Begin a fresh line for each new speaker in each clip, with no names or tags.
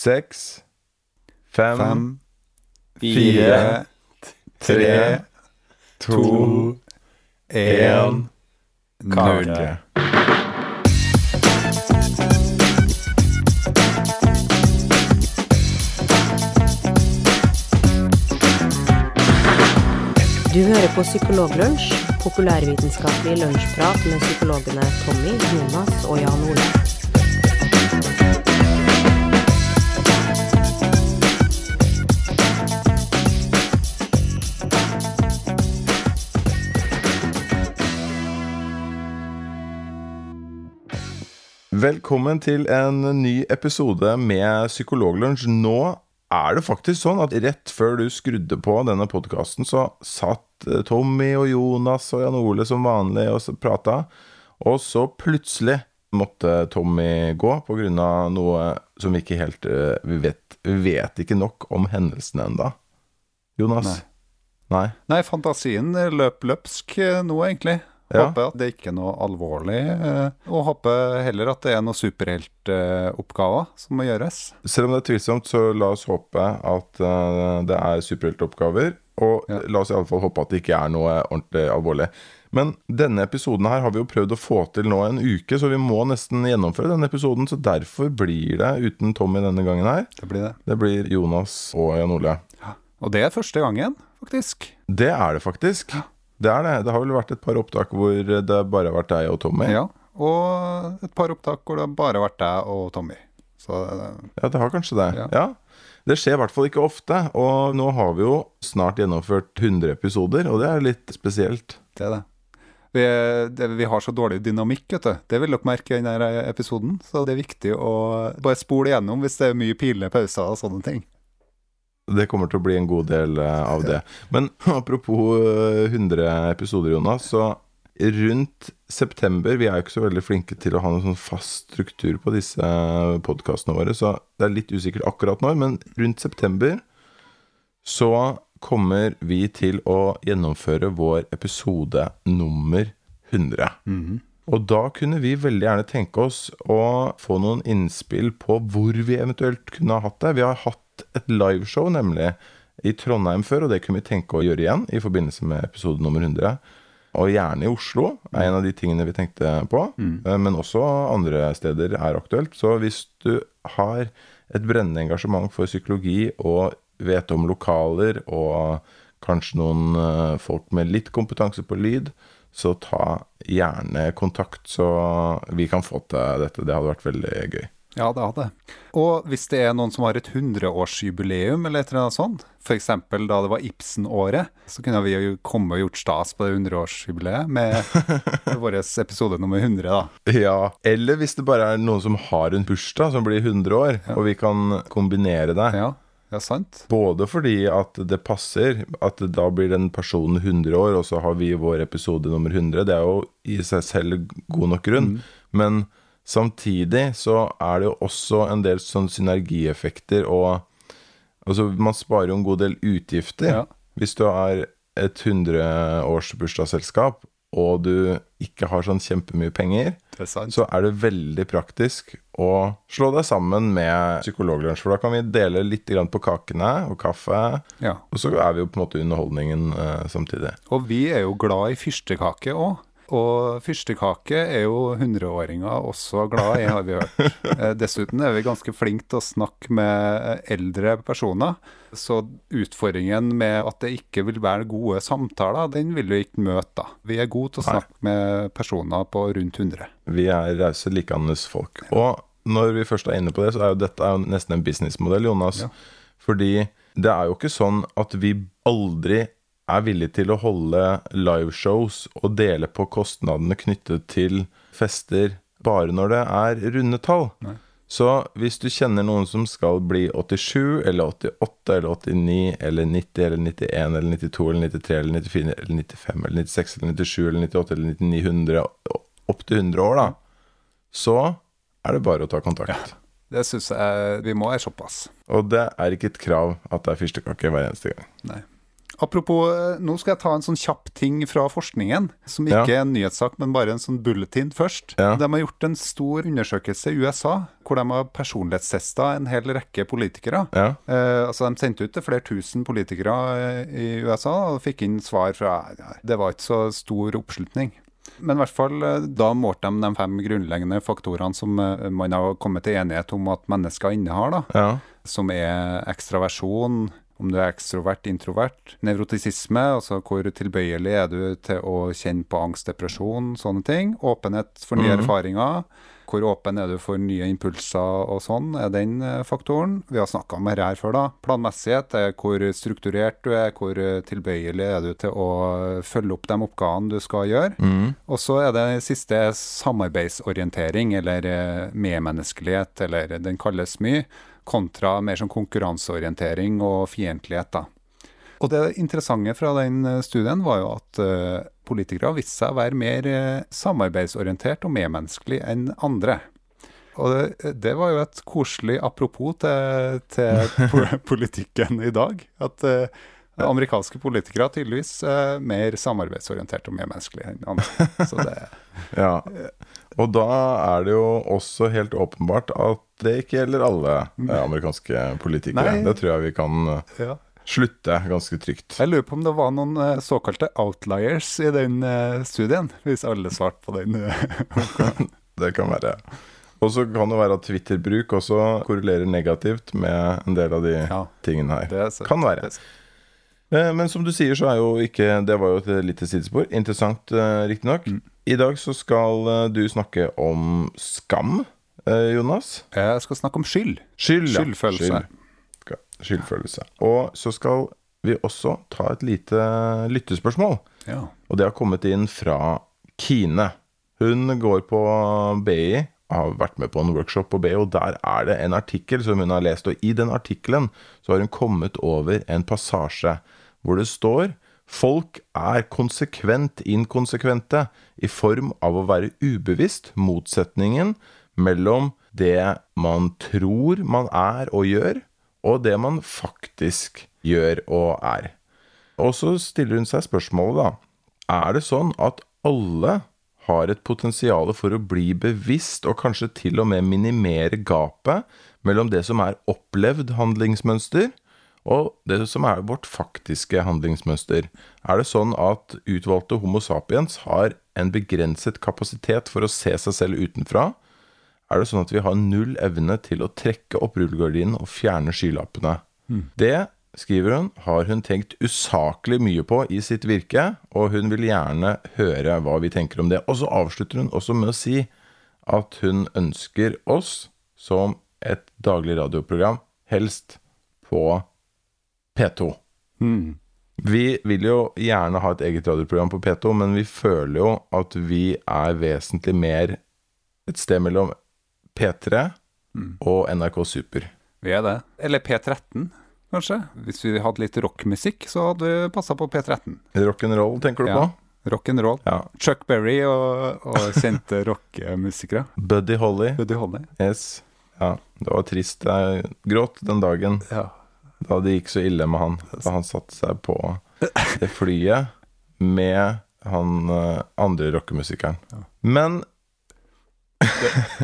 seks, fem,
Fem,
fire, tre, to, én
null.
Du hører på Psykologlunsj, populærvitenskapelig lunsjprat med psykologene Tommy, Jonas og Jan Ole.
Velkommen til en ny episode med Psykologlunsj. Nå er det faktisk sånn at rett før du skrudde på denne podkasten, så satt eh, Tommy og Jonas og Jan Ole som vanlig og prata, og så plutselig måtte Tommy gå av noe som vi ikke helt eh, Vi vet, vi vet ikke nok om hendelsene enda. Jonas?
Nei.
Nei.
Nei, fantasien løp løpsk eh, nå, egentlig.
Ja.
Håper at det ikke er noe alvorlig, eh, og håper heller at det er noen superheltoppgaver som må gjøres.
Selv om det er tvilsomt, så la oss håpe at eh, det er superheltoppgaver. Og
Ja.
la oss i alle fall håpe at det ikke er noe ordentlig alvorlig. Men denne episoden her har vi jo prøvd å få til nå en uke, så vi må nesten gjennomføre denne episoden. Så derfor blir det uten Tommy denne gangen her.
Det blir det.
Det blir Jonas og Jan Ole.
Og det er første gangen, faktisk.
Det er det faktisk. Det er det. Det har vel vært et par opptak hvor det bare har vært deg og Tommy.
Ja. Og et par opptak hvor det har bare vært deg og Tommy. Så
Ja, det har kanskje det.
Ja.
Ja. Det skjer i hvert fall ikke ofte. Og nå har vi jo snart gjennomført 100 episoder, og det er litt spesielt.
det er det. Vi, det, vi har så dårlig dynamikk, vet du. Det vil dere merke i denne episoden. Så det er viktig å bare spole igjennom hvis det er mye pinlige pauser og sånne ting.
Det kommer til å bli en god del eh, av det. Men apropos eh, 100 episoder, Jonas, så rundt september Vi er jo ikke så veldig flinke til å ha noen sånn fast struktur på disse podkastene våre, så det er litt usikkert akkurat når, men rundt september så kommer vi til å gjennomføre vår episode nummer 100. Og da kunne vi veldig gjerne tenke oss å få noen innspill på hvor vi eventuelt kunne ha hatt det. Vi har hatt et liveshow nemlig i Trondheim før, og det kunne vi tenke å gjøre igjen i forbindelse med episode nummer 100. Og gjerne i Oslo er en av de tingene vi tenkte på. Mm. Men også andre steder er aktuelt. Så hvis du har et brennende engasjement for psykologi og vet om lokaler og kanskje noen eh, folk med litt kompetanse på lyd, så ta gjerne kontakt, så vi kan få til dette. Det hadde vært veldig gøy.
Ja, det hadde det. Og hvis det er noen som har et 100-årsjubileum eller et eller annet sånt, f.eks. da det var Ibsen-året, så kunne vi jo komme og gjort stas på det 100-årsjubileet med vår episode nummer 100, da.
Ja, Eller hvis det bare er noen som har en bursdag som blir 100 år, og vi kan kombinere det.
Ja, ja sant?
Både fordi at det passer, at da blir den personen 100 år, og så har vi vår episode nummer 100. Det er jo i seg selv god nok grunn. Men samtidig så er det jo også en del sånn synergieffekter, og altså man sparer jo en god del utgifter.
Ja.
Hvis du er et 100-årsbursdagsselskap, og du ikke har sånn kjempemye penger,
er
så er det veldig praktisk å slå deg sammen med Psykologlunsj. For da kan vi dele litt på kakene og kaffe,
Ja.
og så er vi jo på en måte underholdningen eh, samtidig.
Og vi er jo glad i fyrstekake òg. Og fyrstekake er jo 100-åringer også glad i, har vi hørt. Eh, Dessuten er vi ganske flinke til å snakke med eldre personer. Så utfordringen med at det ikke vil være gode samtaler, den vil vi ikke møte da. Vi er gode til å snakke med personer på rundt 100.
Vi er rause, likandes folk. Og når vi først er inne på det, så er jo dette er jo nesten en businessmodell, Jonas.
Ja.
Fordi det er jo ikke sånn at vi aldri er villig til å holde liveshows og dele på kostnadene knyttet til fester bare når det er runde tall.
Nei.
Så hvis du kjenner noen som skal bli 87 eller 88 eller 89 eller 90 eller 91 eller 92 eller 93 eller 94 eller 95 eller 96 eller 97 eller 98 eller 99 100 opp til 100 år, da, så er det bare å ta kontakt.
Det syns jeg vi må være såpass.
Og det er ikke et krav at det er fyrstekake hver eneste gang.
Nei. Apropos, eh, nå skal jeg ta en sånn kjapp ting fra forskningen, som ikke
Ja.
er en nyhetssak, men bare en sånn bulletin først.
Ja.
De har gjort en stor undersøkelse i USA, hvor de har personlighetstesta en hel rekke politikere.
Ja.
Eh, altså De sendte ut til flere tusen politikere eh, i USA og fikk inn svar fra Det var ikke så stor oppslutning. Men i hvert fall eh, da målte de de fem grunnleggende faktorene som man har kommet til enighet om at mennesker innehar. da som er ekstraversjon, om du er ekstrovert, introvert. Nevrotisisme, altså hvor tilbøyelig er du til å kjenne på angst, depresjon, sånne ting. Åpenhet for nye erfaringer. Hvor åpen er du for nye impulser og sånn, er den eh, faktoren. Vi har snakka om dette her før, da. Planmessighet er hvor strukturert du er, hvor eh, tilbøyelig er du til å følge opp de oppgavene du skal gjøre. Og så er det siste samarbeidsorientering, eller eh, medmenneskelighet, eller den kalles mye, kontra mer sånn konkurranseorientering og fiendtlighet, da. Og det interessante fra den eh, studien var jo at eh, politikere viste seg å være mer eh, samarbeidsorientert og medmenneskelig enn andre. Og det, det var jo et koselig apropos til, til politikken i dag. At uh, amerikanske politikere er tydeligvis mer samarbeidsorientert og medmenneskelige enn andre. Så det,
ja. Og da er det jo også helt åpenbart at det ikke gjelder alle eh, amerikanske politikere.
Nei.
Det tror jeg vi kan eh,
ja.
slutte ganske trygt.
Jeg lurer på om det var noen eh, såkalte outliers i den studien, hvis alle svarte på den.
Det kan være. Og så kan det være at Twitter-bruk også korrelerer negativt med en del av de
Ja.
tingene her.
Det
Kan være. Eh, Men som du sier, så er jo ikke Det var jo et lite sidespor. Interessant, eh, riktignok.
Mm.
I dag så skal eh, du snakke om skam, Jonas.
Jeg skal snakke om skyld.
Skyld, ja.
Skyldfølelse.
Skyld. Skyldfølelse. Og så skal vi også ta et lite lyttespørsmål.
Ja.
Og det har kommet inn fra Kine. Hun går på BI, har vært med på en workshop på BI, og der er det en artikkel som hun har lest. Og i den artikkelen så har hun kommet over en passasje hvor det står Folk er konsekvent inkonsekvente i form av å være ubevisst motsetningen mellom det man tror man er og gjør, og det man faktisk gjør og er. Og så stiller hun seg spørsmålet, da. Er det sånn at alle har et potensial for å bli bevisst, og kanskje til og med minimere gapet mellom det som er opplevd handlingsmønster, og det som er vårt faktiske handlingsmønster? Er det sånn at utvalgte Homo sapiens har en begrenset kapasitet for å se seg selv utenfra? Er det sånn at vi har null evne til å trekke opp rullegardinen og fjerne skylappene? Det, skriver hun, har hun tenkt usaklig mye på i sitt virke, og hun vil gjerne høre hva vi tenker om det. Og så avslutter hun også med å si at hun ønsker oss som et daglig radioprogram, helst på P2.
Mm.
Vi vil jo gjerne ha et eget radioprogram på P2, men vi føler jo at vi er vesentlig mer et sted mellom P3 og NRK Super.
Vi er det. Eller P13, kanskje. Hvis vi hadde litt rockmusikk, så hadde vi passa på P13.
Rock'n'roll, tenker du
Ja.
på?
Rock'n'roll.
Ja.
Chuck Berry og, og kjente rockemusikere.
Buddy Holly.
Buddy Holly.
Yes. Ja, det var trist. Jeg gråt den dagen
Ja.
Da det gikk så ille med han. Da han satte seg på det flyet med han eh, andre rockemusikeren. Men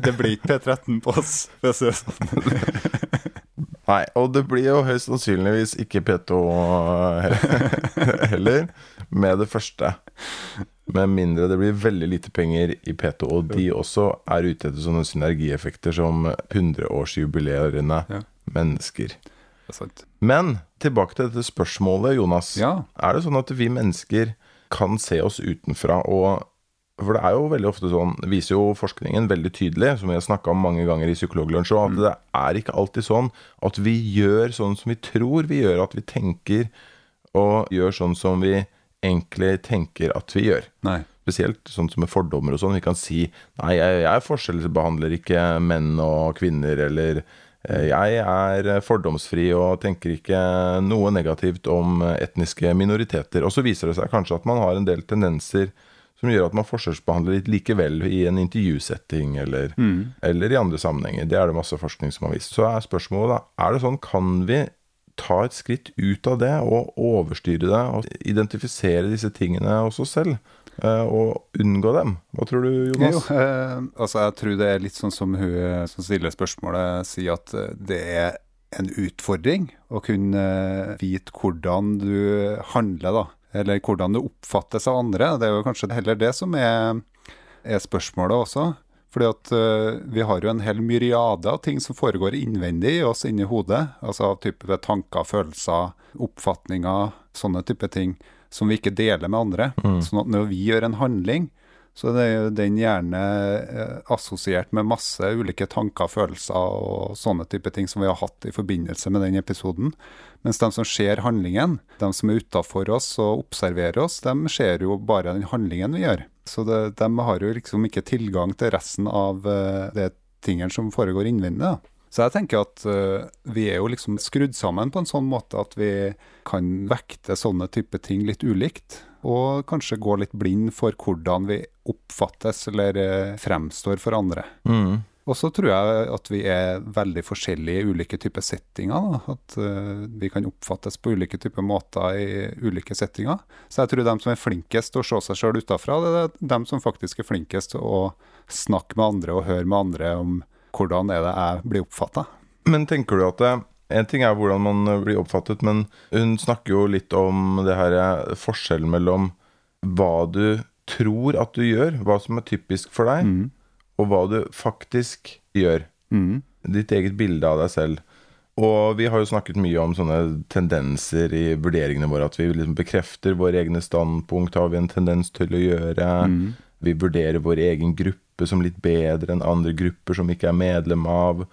Det blir ikke P13 på oss, for å si det sånn.
Nei, og det blir jo høyst sannsynligvis ikke P2 heller, med det første. Med mindre det blir veldig lite penger i P2, og de også er ute etter sånne synergieffekter som 100-årsjubilerende
Ja.
mennesker. Men tilbake til dette spørsmålet, Jonas.
Ja.
Er det sånn at vi mennesker kan se oss utenfra og For det er jo veldig ofte sånn, viser jo forskningen veldig tydelig, som vi har snakka om mange ganger i Psykologlunsj, òg, at det er ikke alltid sånn at vi gjør sånn som vi tror vi gjør, at vi tenker og gjør sånn som vi egentlig tenker at vi gjør.
Nei.
Spesielt sånn som med fordommer og sånn. Vi kan si nei, jeg, jeg forskjellsbehandler ikke menn og kvinner, eller jeg er fordomsfri og tenker ikke noe negativt om etniske minoriteter. Og så viser det seg kanskje at man har en del tendenser som gjør at man forskjellsbehandler litt likevel i en intervjusetting eller, eller i andre sammenhenger. Det er det masse forskning som har vist. Så er spørsmålet da, er det sånn, kan vi ta et skritt ut av det og overstyre det og identifisere disse tingene også selv. Eh, Og unngå dem. Hva tror du,
Jo,
Jonas?
eh, altså jeg tror det er litt sånn som hun eh, som stiller spørsmålet sier, at eh, det er en utfordring å kunne vite hvordan du handler, da. Eller hvordan du oppfattes av andre. Det er jo kanskje heller det som er, er spørsmålet også. Fordi at uh, vi har jo en hel myriade av ting som foregår innvendig i oss inni hodet. Altså av type tanker, følelser, oppfatninger, sånne type ting som vi ikke deler med andre. Sånn at når vi gjør en handling, så det er jo den gjerne eh, assosiert med masse ulike tanker, følelser og sånne type ting som vi har hatt i forbindelse med den episoden. Mens de som ser handlingen, de som er utafor oss og observerer oss, de ser jo bare den handlingen vi gjør. Så det, de har jo liksom ikke tilgang til resten av de det tingene som foregår innvendig. Så jeg tenker at uh, vi er jo liksom skrudd sammen på en sånn måte at vi kan vekte sånne type ting litt ulikt. Og kanskje gå litt blind for hvordan vi oppfattes eller eh, fremstår for andre.
Mm.
Og så tror jeg at vi er veldig forskjellige i ulike typer settinger. Da. At uh, vi kan oppfattes på ulike typer måter i ulike settinger. Så jeg tror dem som er flinkest til å se seg sjøl utafra, det er dem som faktisk er flinkest til å snakke med andre og høre med andre om hvordan er det jeg blir oppfatta.
Men tenker du at det, En ting er hvordan man blir oppfattet, men hun snakker jo litt om det her eh, forskjellen mellom hva du tror at du gjør, hva som er typisk for deg, og hva du faktisk gjør.
Mm.
Ditt eget bilde av deg selv. Og vi har jo snakket mye om sånne tendenser i vurderingene våre. At vi liksom bekrefter våre egne standpunkt, har vi en tendens til å gjøre. Vi vurderer vår egen gruppe som litt bedre enn andre grupper som ikke er medlem av.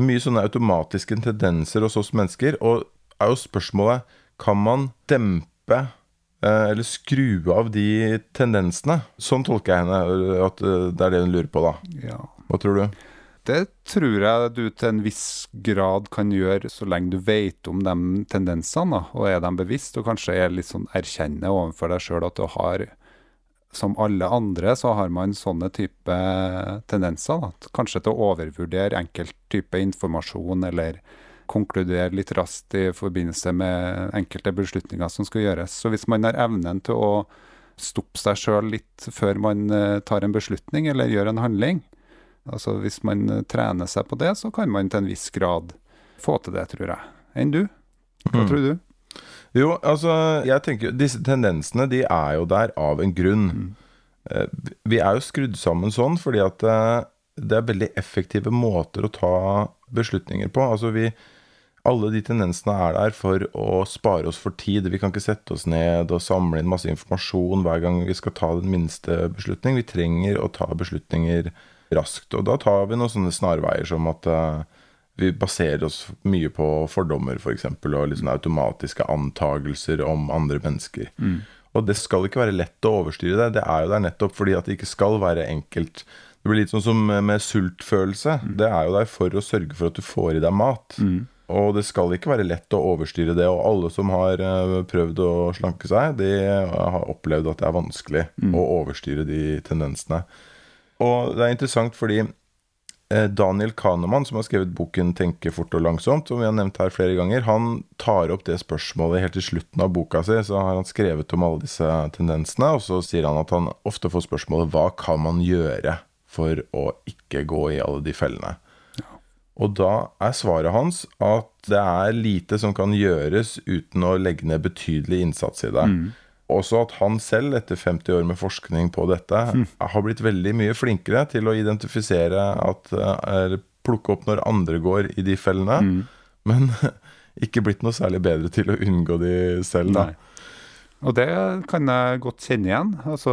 Mye sånne automatiske tendenser hos oss mennesker. Og er jo spørsmålet kan man dempe eh, eller skru av de tendensene? Sånn tolker jeg henne, at eh, det er det hun lurer på, da.
Ja.
Hva tror du?
Det tror jeg du til en viss grad kan gjøre så lenge du vet om de tendensene, og er dem bevisst, og kanskje er litt sånn erkjenne overfor deg sjøl at du har som alle andre, så har man sånne type tendenser. Da. Kanskje til å overvurdere enkelt type informasjon, eller konkludere litt raskt i forbindelse med enkelte beslutninger som skal gjøres. Så hvis man har evnen til å stoppe seg sjøl litt før man eh, tar en beslutning eller gjør en handling, altså hvis man eh, trener seg på det, så kan man til en viss grad få til det, tror jeg. Enn du? Hva tror du?
Jo, altså, jeg tenker Disse tendensene de er jo der av en grunn. Mm. Vi er jo skrudd sammen sånn fordi at eh, det er veldig effektive måter å ta beslutninger på. Altså vi Alle de tendensene er der for å spare oss for tid. Vi kan ikke sette oss ned og samle inn masse informasjon hver gang vi skal ta den minste beslutning. Vi trenger å ta beslutninger raskt. Og da tar vi noen sånne snarveier som at eh, vi baserer oss mye på fordommer, for eksempel, og liksom automatiske antagelser om andre mennesker. Og det skal ikke være lett å overstyre det. Det er jo der nettopp fordi at det ikke skal være enkelt. Det blir litt sånn som med sultfølelse. Det er jo der for å sørge for at du får i deg mat. Og det skal ikke være lett å overstyre det. Og alle som har eh, prøvd å slanke seg, de har opplevd at det er vanskelig å overstyre de tendensene. Og det er interessant fordi Daniel Kahneman, som har skrevet boken 'Tenke fort og langsomt', som vi har nevnt her flere ganger, han tar opp det spørsmålet helt til slutten av boka si. Så har han skrevet om alle disse tendensene, og så sier han at han ofte får spørsmålet 'Hva kan man gjøre for å ikke gå i alle de fellene'? Og da er svaret hans at det er lite som kan gjøres uten å legge ned betydelig innsats i det. Også at han selv, etter 50 år med forskning på dette, har blitt veldig mye flinkere til å identifisere at Eller plukke opp når andre går i de fellene, men ikke blitt noe særlig bedre til å unngå de selv, da.
Nei. Og det kan jeg godt kjenne igjen. Altså,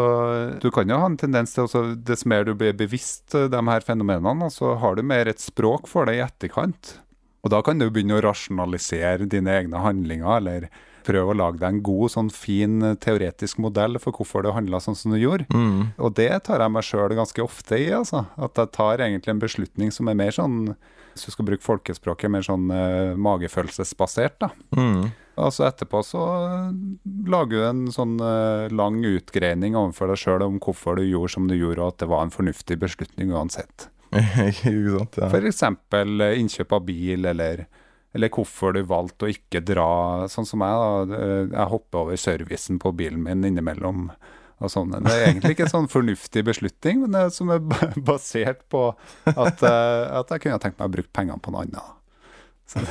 du kan jo ha en tendens til altså, Dess mer du blir bevisst eh, de her fenomenene, så har du mer et språk for det i etterkant. Og da kan du begynne å rasjonalisere dine egne handlinger, eller prøve å lage deg en god, sånn fin eh, teoretisk modell for hvorfor du handla sånn som du gjorde. Og det tar jeg meg sjøl ganske ofte i, altså. At jeg tar egentlig en beslutning som er mer sånn, hvis du skal bruke folkespråket, mer sånn uh, magefølelsesbasert, da.
Mm.
Og så etterpå så lager du en sånn uh, lang utgreining overfor deg sjøl om hvorfor du gjorde som du gjorde, og at det var en fornuftig beslutning uansett.
ikke sant? Ja.
F.eks. innkjøp av bil, eller eller hvorfor du valgte å ikke dra sånn som jeg. da, eh, Jeg hopper over servicen på bilen min innimellom. og sånn. Det er egentlig ikke en sånn fornuftig beslutning, men det er som er basert på at, eh, at jeg kunne tenkt meg å bruke pengene på noe annet. Så,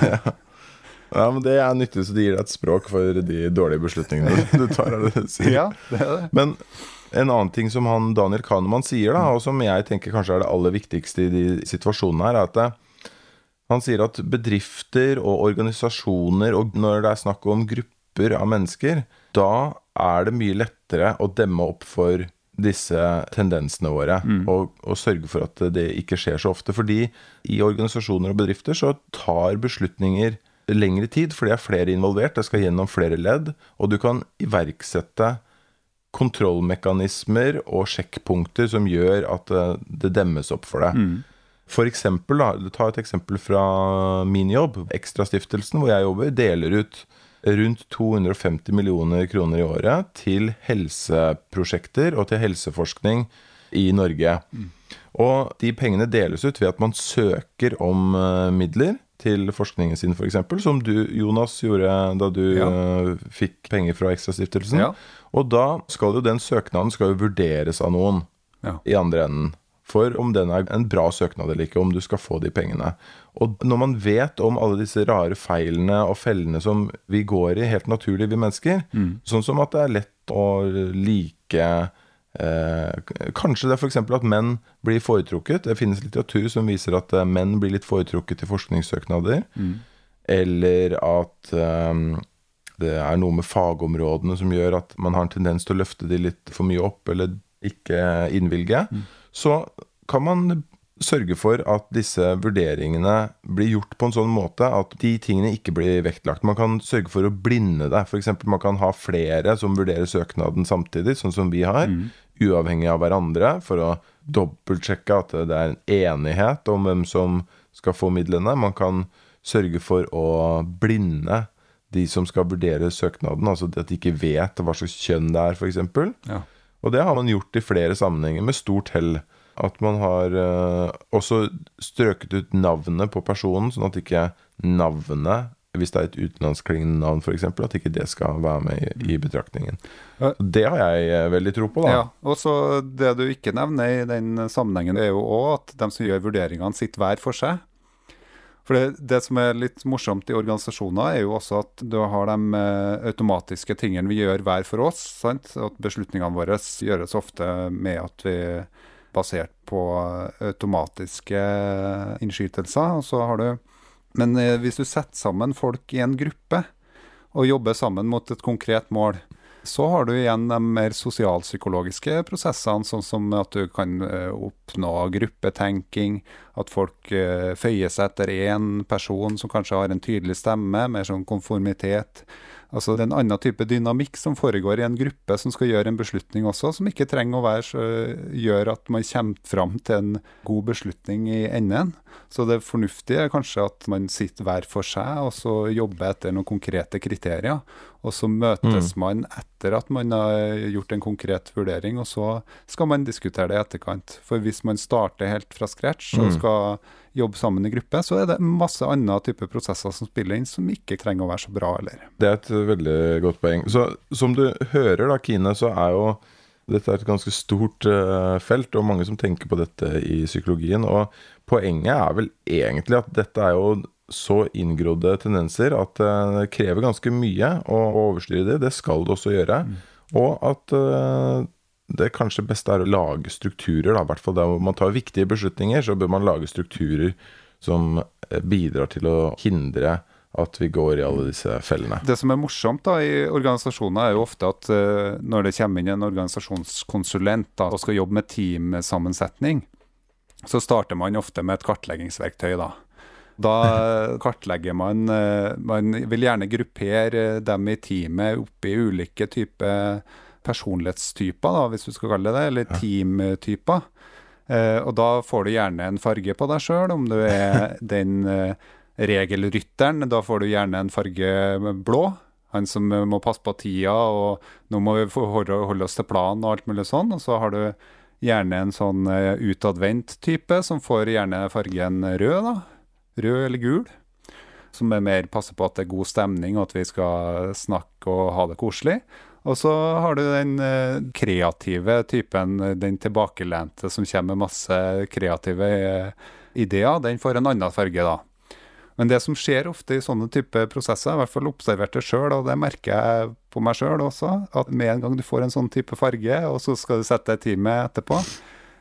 Ja, men det er nyttig, så det gir deg et språk for de dårlige beslutningene du tar. Er det du sier?
ja, det er det.
Men en annen ting som han Daniel Kahneman sier, da, og som jeg tenker kanskje er det aller viktigste i de situasjonene her, er at det, han sier at bedrifter og organisasjoner, og når det er snakk om grupper av mennesker, da er det mye lettere å demme opp for disse tendensene våre, og, og sørge for at det ikke skjer så ofte. Fordi i organisasjoner og bedrifter så tar beslutninger lengre tid, for det er flere involvert, det skal gjennom flere ledd, og du kan iverksette kontrollmekanismer og sjekkpunkter som gjør at eh, det demmes opp for deg. For eksempel, da, ta et eksempel fra min jobb. Ekstrastiftelsen, hvor jeg jobber, deler ut rundt 250 millioner kroner i året til helseprosjekter og til helseforskning i Norge. Og de pengene deles ut ved at man søker om eh, midler til forskningen sin, f.eks., som du, Jonas, gjorde da du
Ja.
eh, fikk penger fra Ekstrastiftelsen.
Ja.
Og da skal jo den søknaden skal jo vurderes av noen
Ja.
i andre enden. For om den er en bra søknad eller ikke, om du skal få de pengene. Og når man vet om alle disse rare feilene og fellene som vi går i, helt naturlig, vi mennesker, sånn som at det er lett å like eh, Kanskje det er f.eks. at menn blir foretrukket. Det finnes litteratur som viser at eh, menn blir litt foretrukket i forskningssøknader. Eller at eh, det er noe med fagområdene som gjør at man har en tendens til å løfte de litt for mye opp, eller ikke innvilge. Så kan man sørge for at disse vurderingene blir gjort på en sånn måte at de tingene ikke blir vektlagt. Man kan sørge for å blinde det. F.eks. man kan ha flere som vurderer søknaden samtidig, sånn som vi har, uavhengig av hverandre, for å dobbeltsjekke at det er en enighet om hvem som skal få midlene. Man kan sørge for å blinde de som skal vurdere søknaden, altså at de ikke vet hva slags kjønn det er, f.eks.
Ja.
Og det har man gjort i flere sammenhenger med stort hell. At man har uh, også strøket ut navnet på personen, sånn at ikke navnet, hvis det er et utenlandsklingende navn f.eks., at ikke det skal være med i, betraktningen. Det har jeg eh, veldig tro på, da.
Ja, og så Det du ikke nevner i den sammenhengen, er jo òg at de som gjør vurderingene, sitter hver for seg. For det, det som er litt morsomt i organisasjoner, er jo også at du har de eh, automatiske tingene vi gjør hver for oss. sant? At beslutningene våre gjøres ofte med at vi basert på automatiske innskytelser. Og så har du Men eh, hvis du setter sammen folk i en gruppe og jobber sammen mot et konkret mål, så har du igjen de mer sosialpsykologiske prosessene, sånn som at du kan eh, oppnå gruppetenking, at folk eh, føyer seg etter én person som kanskje har en tydelig stemme, mer sånn konformitet. Altså Det er en annen type dynamikk som foregår i en gruppe som skal gjøre en beslutning også, som ikke trenger å være så, gjør at man kommer fram til en god beslutning i enden. Så det fornuftige er kanskje at man sitter hver for seg og så jobber etter noen konkrete kriterier. Og så møtes man etter at man har gjort en konkret vurdering, og så skal man diskutere det i etterkant. For hvis man starter helt fra scratch og skal jobbe sammen i gruppe, så er det masse andre typer prosesser som spiller inn, som ikke trenger å være så bra eller.
Det er et veldig godt poeng. Så som du hører da, Kine, så er jo dette er et ganske stort eh, felt, og mange som tenker på dette i psykologien. Og poenget er vel egentlig at dette er jo så inngrodde tendenser at eh, det krever ganske mye å overstyre det. Det skal det også gjøre. Og at eh, det kanskje beste er å lage strukturer, da. I hvert fall der man tar viktige beslutninger, så bør man lage strukturer som bidrar til å hindre at vi går i alle disse fellene.
Det som er morsomt da i organisasjoner, er jo ofte at uh, når det kommer inn en organisasjonskonsulent da, og skal jobbe med teamsammensetning, så starter man ofte med et kartleggingsverktøy. Da Da eh, kartlegger man eh, Man vil gjerne gruppere dem i teamet opp i ulike typer personlighetstyper, da, hvis du skal kalle det det, eller teamtyper. Og da får du gjerne en farge på deg sjøl, om du er den eh, regelrytteren. Da får du gjerne en farge blå. Han som må passe på tida, og nå må vi holde oss til planen og alt mulig sånn. Og så har du gjerne en sånn eh, utadvendt type, som får gjerne fargen rød, da. Rød eller gul. som er mer passer på at det er god stemning, og at vi skal snakke og ha det koselig. Og så har du den eh, kreative typen, den tilbakelente som kommer med masse kreative eh, ideer. Den får en annen farge, da. Men det som skjer ofte i sånne type prosesser, i hvert fall observert det sjøl, og det merker jeg på meg sjøl også, at med en gang du får en sånn type farge, og så skal du sette deg time etterpå,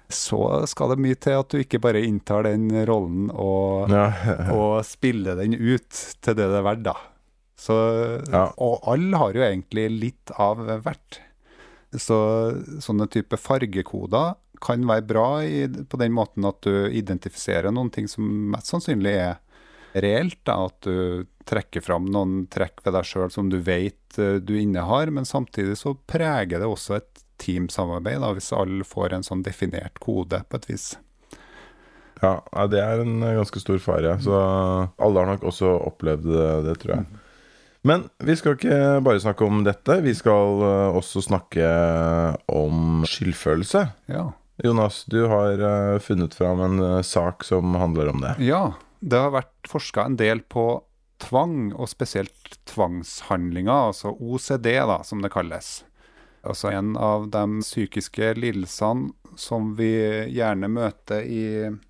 så skal det mye til at du ikke bare inntar den rollen og,
Ja.
og spiller den ut til det det er verdt, da. Så,
Ja.
Og alle har jo egentlig litt av hvert. Så sånne type fargekoder kan være bra i, på den måten at du identifiserer noen ting som mest sannsynlig er reelt. Da, at du trekker fram noen trekk ved deg sjøl som du vet eh, du innehar, men samtidig så preger det også et teamsamarbeid, da, hvis alle får en sånn definert kode på et vis.
Ja, det er en eh, ganske stor fare. Så alle har nok også opplevd det, tror jeg. Men vi skal ikke bare snakke om dette. Vi skal eh, også snakke om skyldfølelse.
Ja.
Jonas, du har eh, funnet fram en eh, sak som handler om det.
Ja, det har vært forska en del på tvang, og spesielt tvangshandlinger, altså OCD, da, som det kalles. Altså en av de psykiske lidelsene som vi gjerne møter i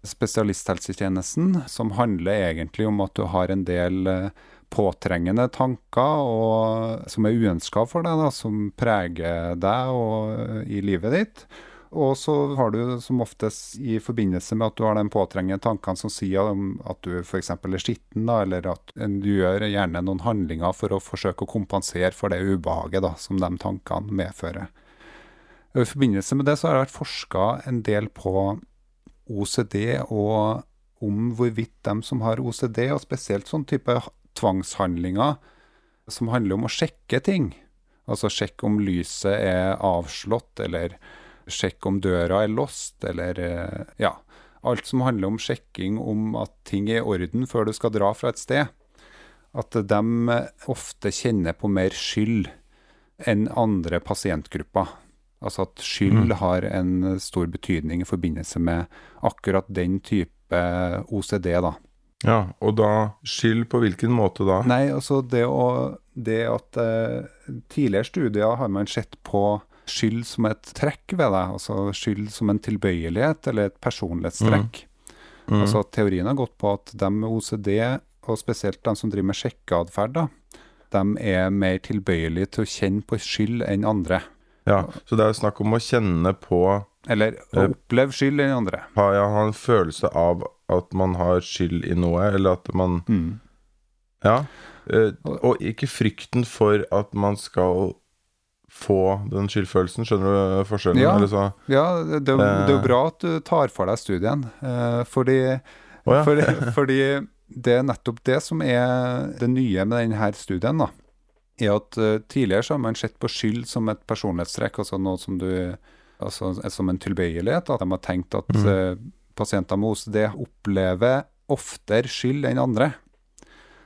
spesialisthelsetjenesten, som handler egentlig om at du har en del eh, påtrengende tanker og, som er uønska for deg, da, som preger deg og, eh, i livet ditt. Og så har du som oftest i forbindelse med at du har de påtrengende tankene som sier at du f.eks. er skitten, eller at du gjør gjerne noen handlinger for å forsøke å kompensere for det ubehaget da, som de tankene medfører. Og I forbindelse med det så har det vært forska en del på OCD og om hvorvidt de som har OCD, og spesielt sånn type tvangshandlinger som handler om å sjekke ting, altså sjekke om lyset er avslått, eller sjekke om døra er låst, eller eh, ja, alt som handler om sjekking om at ting er i orden før du skal dra fra et sted, at de ofte kjenner på mer skyld enn andre pasientgrupper. Altså at skyld har en stor betydning i forbindelse med akkurat den type OCD, da.
Ja, og da skyld på hvilken måte da?
Nei, altså det, å, det at eh, Tidligere studier har man sett på skyld som et trekk ved deg, altså skyld som en tilbøyelighet eller et personlighetstrekk.
Mm.
Altså Teorien har gått på at de med OCD, og spesielt de som driver med sjekkeatferd, de er mer tilbøyelige til å kjenne på skyld enn andre.
Ja, Så det er snakk om å kjenne på
Eller
Eh.
oppleve skyld enn andre.
Ha, ja, ha en følelse av at man har skyld i noe, eller at man
Mm.
Ja. eh, Og ikke frykten for at man skal få den skyldfølelsen. Skjønner du forskjellen?
Ja. Ja, det, det, er jo
Eh.
bra at du tar for deg studien, eh, fordi
oh, ja.
Fordi, fordi det er nettopp det som er det nye med denne studien. da, er at eh, Tidligere så har man sett på skyld som et personlighetstrekk, altså noe som du altså eh, som en tilbøyelighet. At de har tenkt at
Mm.
eh, pasienter med OCD opplever oftere skyld enn andre.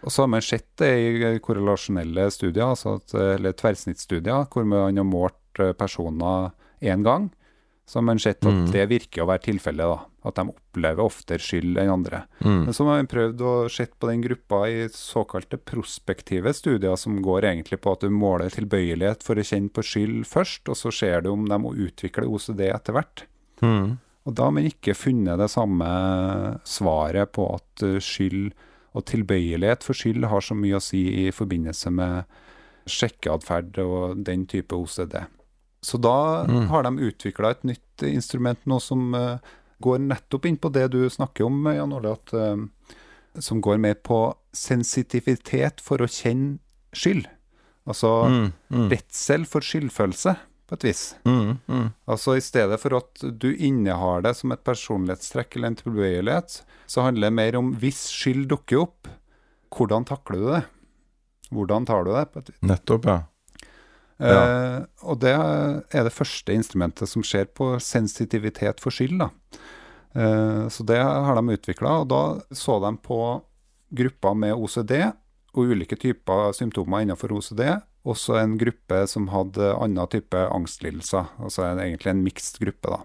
Og så har man sett det i korrelasjonelle studier, altså at, eh, eller tverrsnittsstudier, hvor man har målt eh, personer én gang. Så har man sett at
Mm.
det virker å være tilfellet. At de opplever oftere skyld enn andre.
mm.
Men så har man prøvd å sett på den gruppa i såkalte prospektive studier, som går egentlig på at du måler tilbøyelighet for å kjenne på skyld først, og så ser du om de må utvikle OCD etter hvert.
Mm.
Og da har man ikke funnet det samme svaret på at eh, skyld og tilbøyelighet for skyld har så mye å si i forbindelse med sjekkeatferd og den type OCD. Så da
Mm.
har de utvikla et nytt instrument nå som uh, går nettopp inn på det du snakker om, Jan Ole, at, uh, som går mer på sensitivitet for å kjenne skyld. Altså
Mm. Mm.
redsel for skyldfølelse, på et vis.
Mm. Mm.
Altså I stedet for at du innehar det som et personlighetstrekk eller en tilbøyelighet, så handler det mer om hvis skyld dukker opp, hvordan takler du det? Hvordan tar du det? på et vis?
Nettopp, ja.
Eh, og det er det første instrumentet som ser på sensitivitet for skyld. Da. Eh, så det har de utvikla, og da så de på grupper med OCD og ulike typer symptomer innenfor OCD. Også en gruppe som hadde annen type angstlidelser, altså en, egentlig en mixed gruppe. da.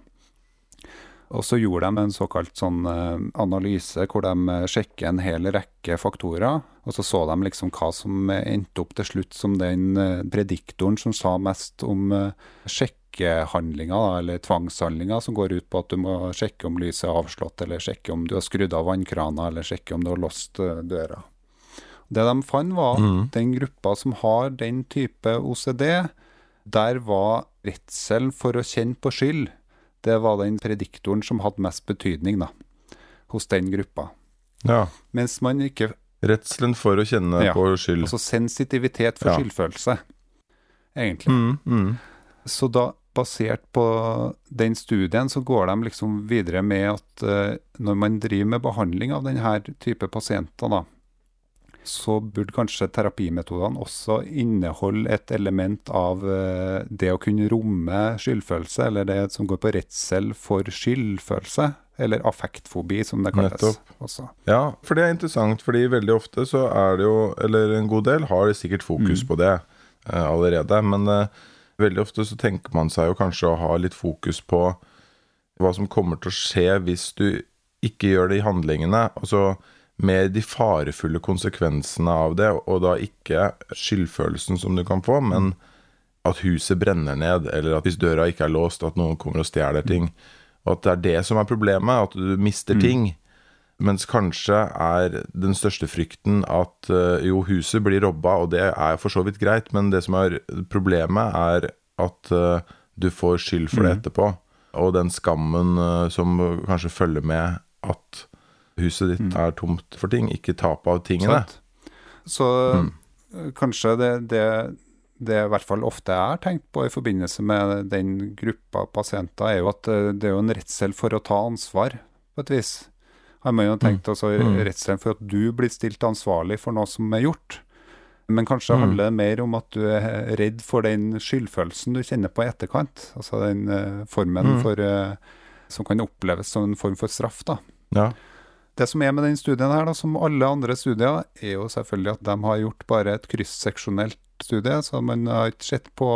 Og så gjorde de en såkalt sånn eh, analyse hvor de eh, sjekker en hel rekke faktorer. Og så så de liksom hva som endte opp til slutt som den eh, prediktoren som sa mest om sjekkehandlinger, eller tvangshandlinger, som går ut på at du må sjekke om lyset er avslått, eller sjekke om du har skrudd av vannkrana, eller sjekke om du har låst døra. Det de fant, var at
Mm.
den gruppa som har den type OCD, der var redselen for å kjenne på skyld det var den prediktoren som hadde mest betydning da, hos den gruppa.
Ja.
Mens man ikke
Redselen for å kjenne
Ja.
på skyld.
Altså sensitivitet for
Ja.
skyldfølelse, egentlig.
Mm, mm.
Så da, basert på den studien, så går de liksom videre med at uh, når man driver med behandling av denne type pasienter, da, så burde kanskje terapimetodene også inneholde et element av eh, det å kunne romme skyldfølelse, eller det som går på redsel for skyldfølelse, eller affektfobi, som det kalles.
Ja, for det er interessant, fordi veldig ofte så er det jo, eller en god del, har sikkert fokus
Mm.
på det eh, allerede. Men eh, veldig ofte så tenker man seg jo kanskje å ha litt fokus på hva som kommer til å skje hvis du ikke gjør det i handlingene. Altså mer de farefulle konsekvensene av det, og da ikke skyldfølelsen som du kan få, men at huset brenner ned, eller at hvis døra ikke er låst, at noen kommer og stjeler ting. Og at det er det som er problemet, at du mister ting. Mens kanskje er den største frykten at eh, jo, huset blir robba, og det er for så vidt greit, men det som er problemet, er at eh, du får skyld for det etterpå. Og den skammen eh, som kanskje følger med at huset ditt er tomt for ting, ikke tap av tingene.
Sant? Så mm. kanskje det, det, det i hvert fall ofte jeg har tenkt på i forbindelse med den gruppa pasienter, er jo at eh, det er jo en redsel for å ta ansvar, på et vis. Har man jo tenkt
Mm.
redselen for at du blir stilt ansvarlig for noe som er gjort. Men kanskje
Mm.
handler det mer om at du er redd for den skyldfølelsen du kjenner på i etterkant. Altså den uh, formen
Mm.
for uh, Som kan oppleves som en form for straff, da.
Ja.
Det som er med den studien her, da, som alle andre studier, er jo selvfølgelig at de har gjort bare et kryssseksjonelt studie, så man har ikke sett på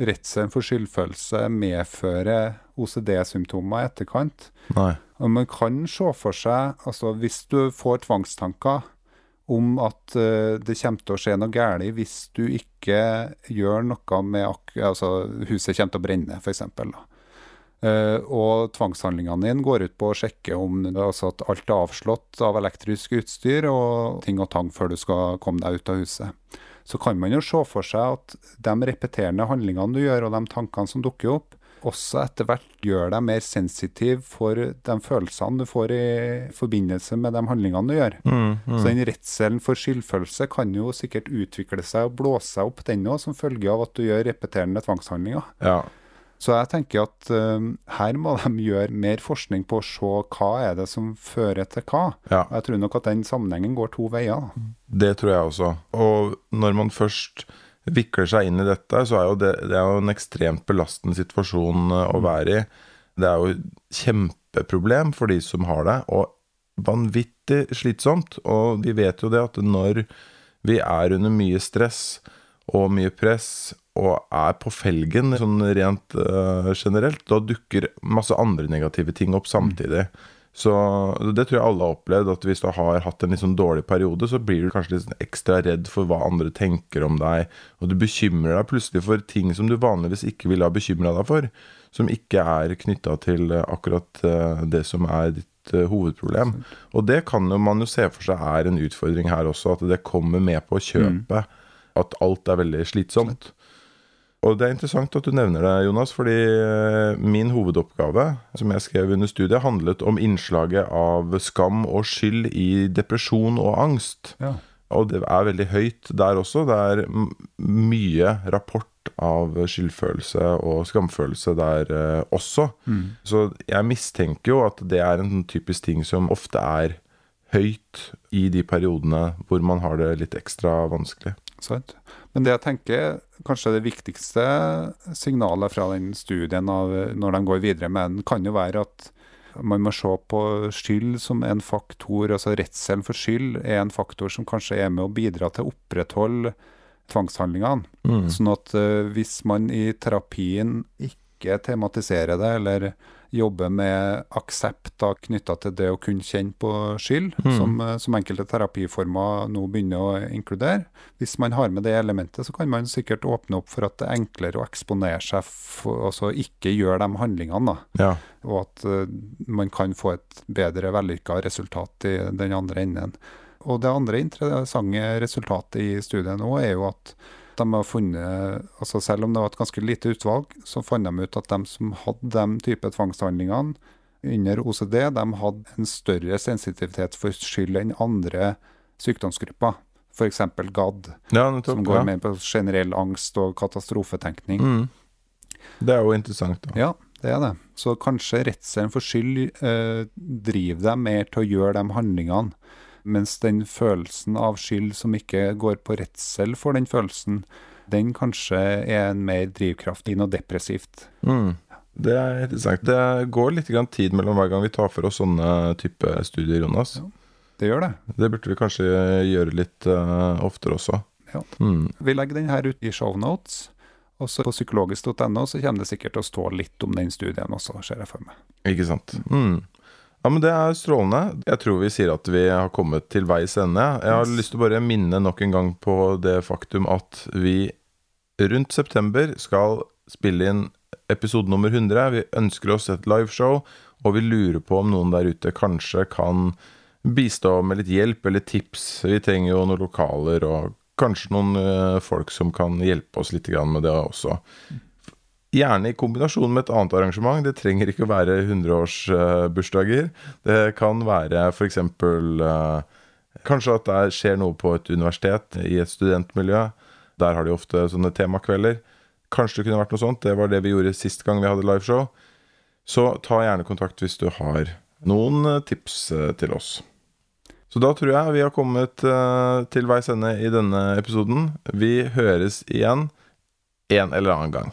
redselen for skyldfølelse medfører OCD-symptomer i etterkant.
Nei.
Og man kan se for seg, altså hvis du får tvangstanker om at uh, det kommer til å skje noe galt hvis du ikke gjør noe med altså huset kommer til å brenne, f.eks. Uh, og tvangshandlingene dine går ut på å sjekke om altså at alt er avslått av elektrisk utstyr og ting og tang før du skal komme deg ut av huset. Så kan man jo se for seg at de repeterende handlingene du gjør, og de tankene som dukker opp, også etter hvert gjør deg mer sensitiv for de følelsene du får i forbindelse med de handlingene du gjør.
Mm, mm.
Så den redselen for skyldfølelse kan jo sikkert utvikle seg og blåse seg opp den òg, som følge av at du gjør repeterende tvangshandlinger.
Ja.
Så jeg tenker at eh, her må de gjøre mer forskning på å se hva er det som fører til hva.
ja.
Jeg tror nok at den sammenhengen går to veier. da.
Det tror jeg også. Og når man først vikler seg inn i dette, så er jo det, det er jo en ekstremt belastende situasjon eh, å være i. Det er jo kjempeproblem for de som har det, og vanvittig slitsomt. Og vi vet jo det at når vi er under mye stress og mye press og er på felgen sånn rent uh, generelt, da dukker masse andre negative ting opp samtidig. Så det tror jeg alle har opplevd, at hvis du har hatt en litt sånn dårlig periode, så blir du kanskje litt sånn ekstra redd for hva andre tenker om deg, og du bekymrer deg plutselig for ting som du vanligvis ikke ville ha bekymra deg for, som ikke er knytta til eh, akkurat eh, det som er ditt hovedproblem. Og det kan jo man jo se for seg er en utfordring her også, at det kommer med på kjøpet. At alt er veldig slitsomt. Og det er interessant at du nevner det, Jonas, fordi eh, min hovedoppgave, som jeg skrev under studiet, handlet om innslaget av skam og skyld i depresjon og angst.
Ja.
Og det er veldig høyt der også. Det er mye rapport av skyldfølelse og skamfølelse der eh, også. Så jeg mistenker jo at det er en sånn typisk ting som ofte er høyt i de periodene hvor man har det litt ekstra vanskelig.
Sant? Men det jeg tenker kanskje det viktigste signalet fra den studien av, når de går videre med den, kan jo være at man må se på skyld som en faktor, altså redselen for skyld er en faktor som kanskje er med å bidra til å opprettholde tvangshandlingene.
Mm.
Sånn at uh, hvis man i terapien ikke tematiserer det, eller jobber med aksept knytta til det å kunne kjenne på skyld,
Mm.
som, eh, som enkelte terapiformer nå begynner å inkludere. Hvis man har med det elementet, så kan man sikkert åpne opp for at det er enklere å eksponere seg for altså ikke gjøre de handlingene. da.
Ja.
Og at uh, man kan få et bedre vellykka resultat i den andre enden. Og det andre interessante resultatet i studiet nå er jo at de har funnet, altså selv om det var et ganske lite utvalg, så fant de ut at de som hadde de type tvangshandlingene under OCD, de hadde en større sensitivitet for skyld enn andre sykdomsgrupper. F.eks. GAD,
ja, nettopp.
som går mer på generell angst og katastrofetenkning.
Mm. Det er jo interessant, da.
Ja, det er det. Så kanskje redselen for skyld eh, driver dem mer til å gjøre de handlingene, mens den følelsen av skyld som ikke går på redsel for den følelsen, den kanskje er en mer drivkraft i noe depressivt.
Mm. Det er interessant. Det går litt grann tid mellom hver gang vi tar for oss sånne type studier, Jonas.
Ja. Det gjør det.
Det burde vi kanskje gjøre litt uh, oftere også.
Ja.
Mm.
Vi legger den her ut i shownotes. Og så på psykologisk.no så kommer det sikkert til å stå litt om den studien også, ser jeg for meg.
Ikke sant. Mm. Ja, men Det er strålende. Jeg tror vi sier at vi har kommet til veis ende. Jeg har lyst til å bare minne nok en gang på det faktum at vi rundt september skal spille inn episode nummer 100. Vi ønsker oss et liveshow, og vi lurer på om noen der ute kanskje kan bistå med litt hjelp eller tips. Vi trenger jo noen lokaler og kanskje noen eh, folk som kan hjelpe oss litt med det også. Gjerne i kombinasjon med et annet arrangement. Det trenger ikke å være 100-årsbursdager. det kan være f.eks. Uh, kanskje at det skjer noe på et universitet, i et studentmiljø. Der har de ofte sånne temakvelder. Kanskje det kunne vært noe sånt. Det var det vi gjorde sist gang vi hadde liveshow. Så ta gjerne kontakt hvis du har noen eh, tips eh, til oss. Så da tror jeg vi har kommet eh, til veis ende i denne episoden. Vi høres igjen en eller annen gang.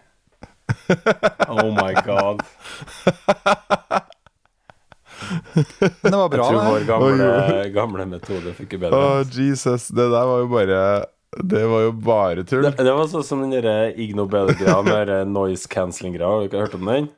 Oh my god.
Men det var bra,
Jeg tror vår gamle, gamle metode
Å,
bedre.
Jesus. Det der var jo bare Det var jo bare tull.
Det, det var sånn som den Igno Bedre-greia med den noise cancelling-greia. Har du ikke hørt om den?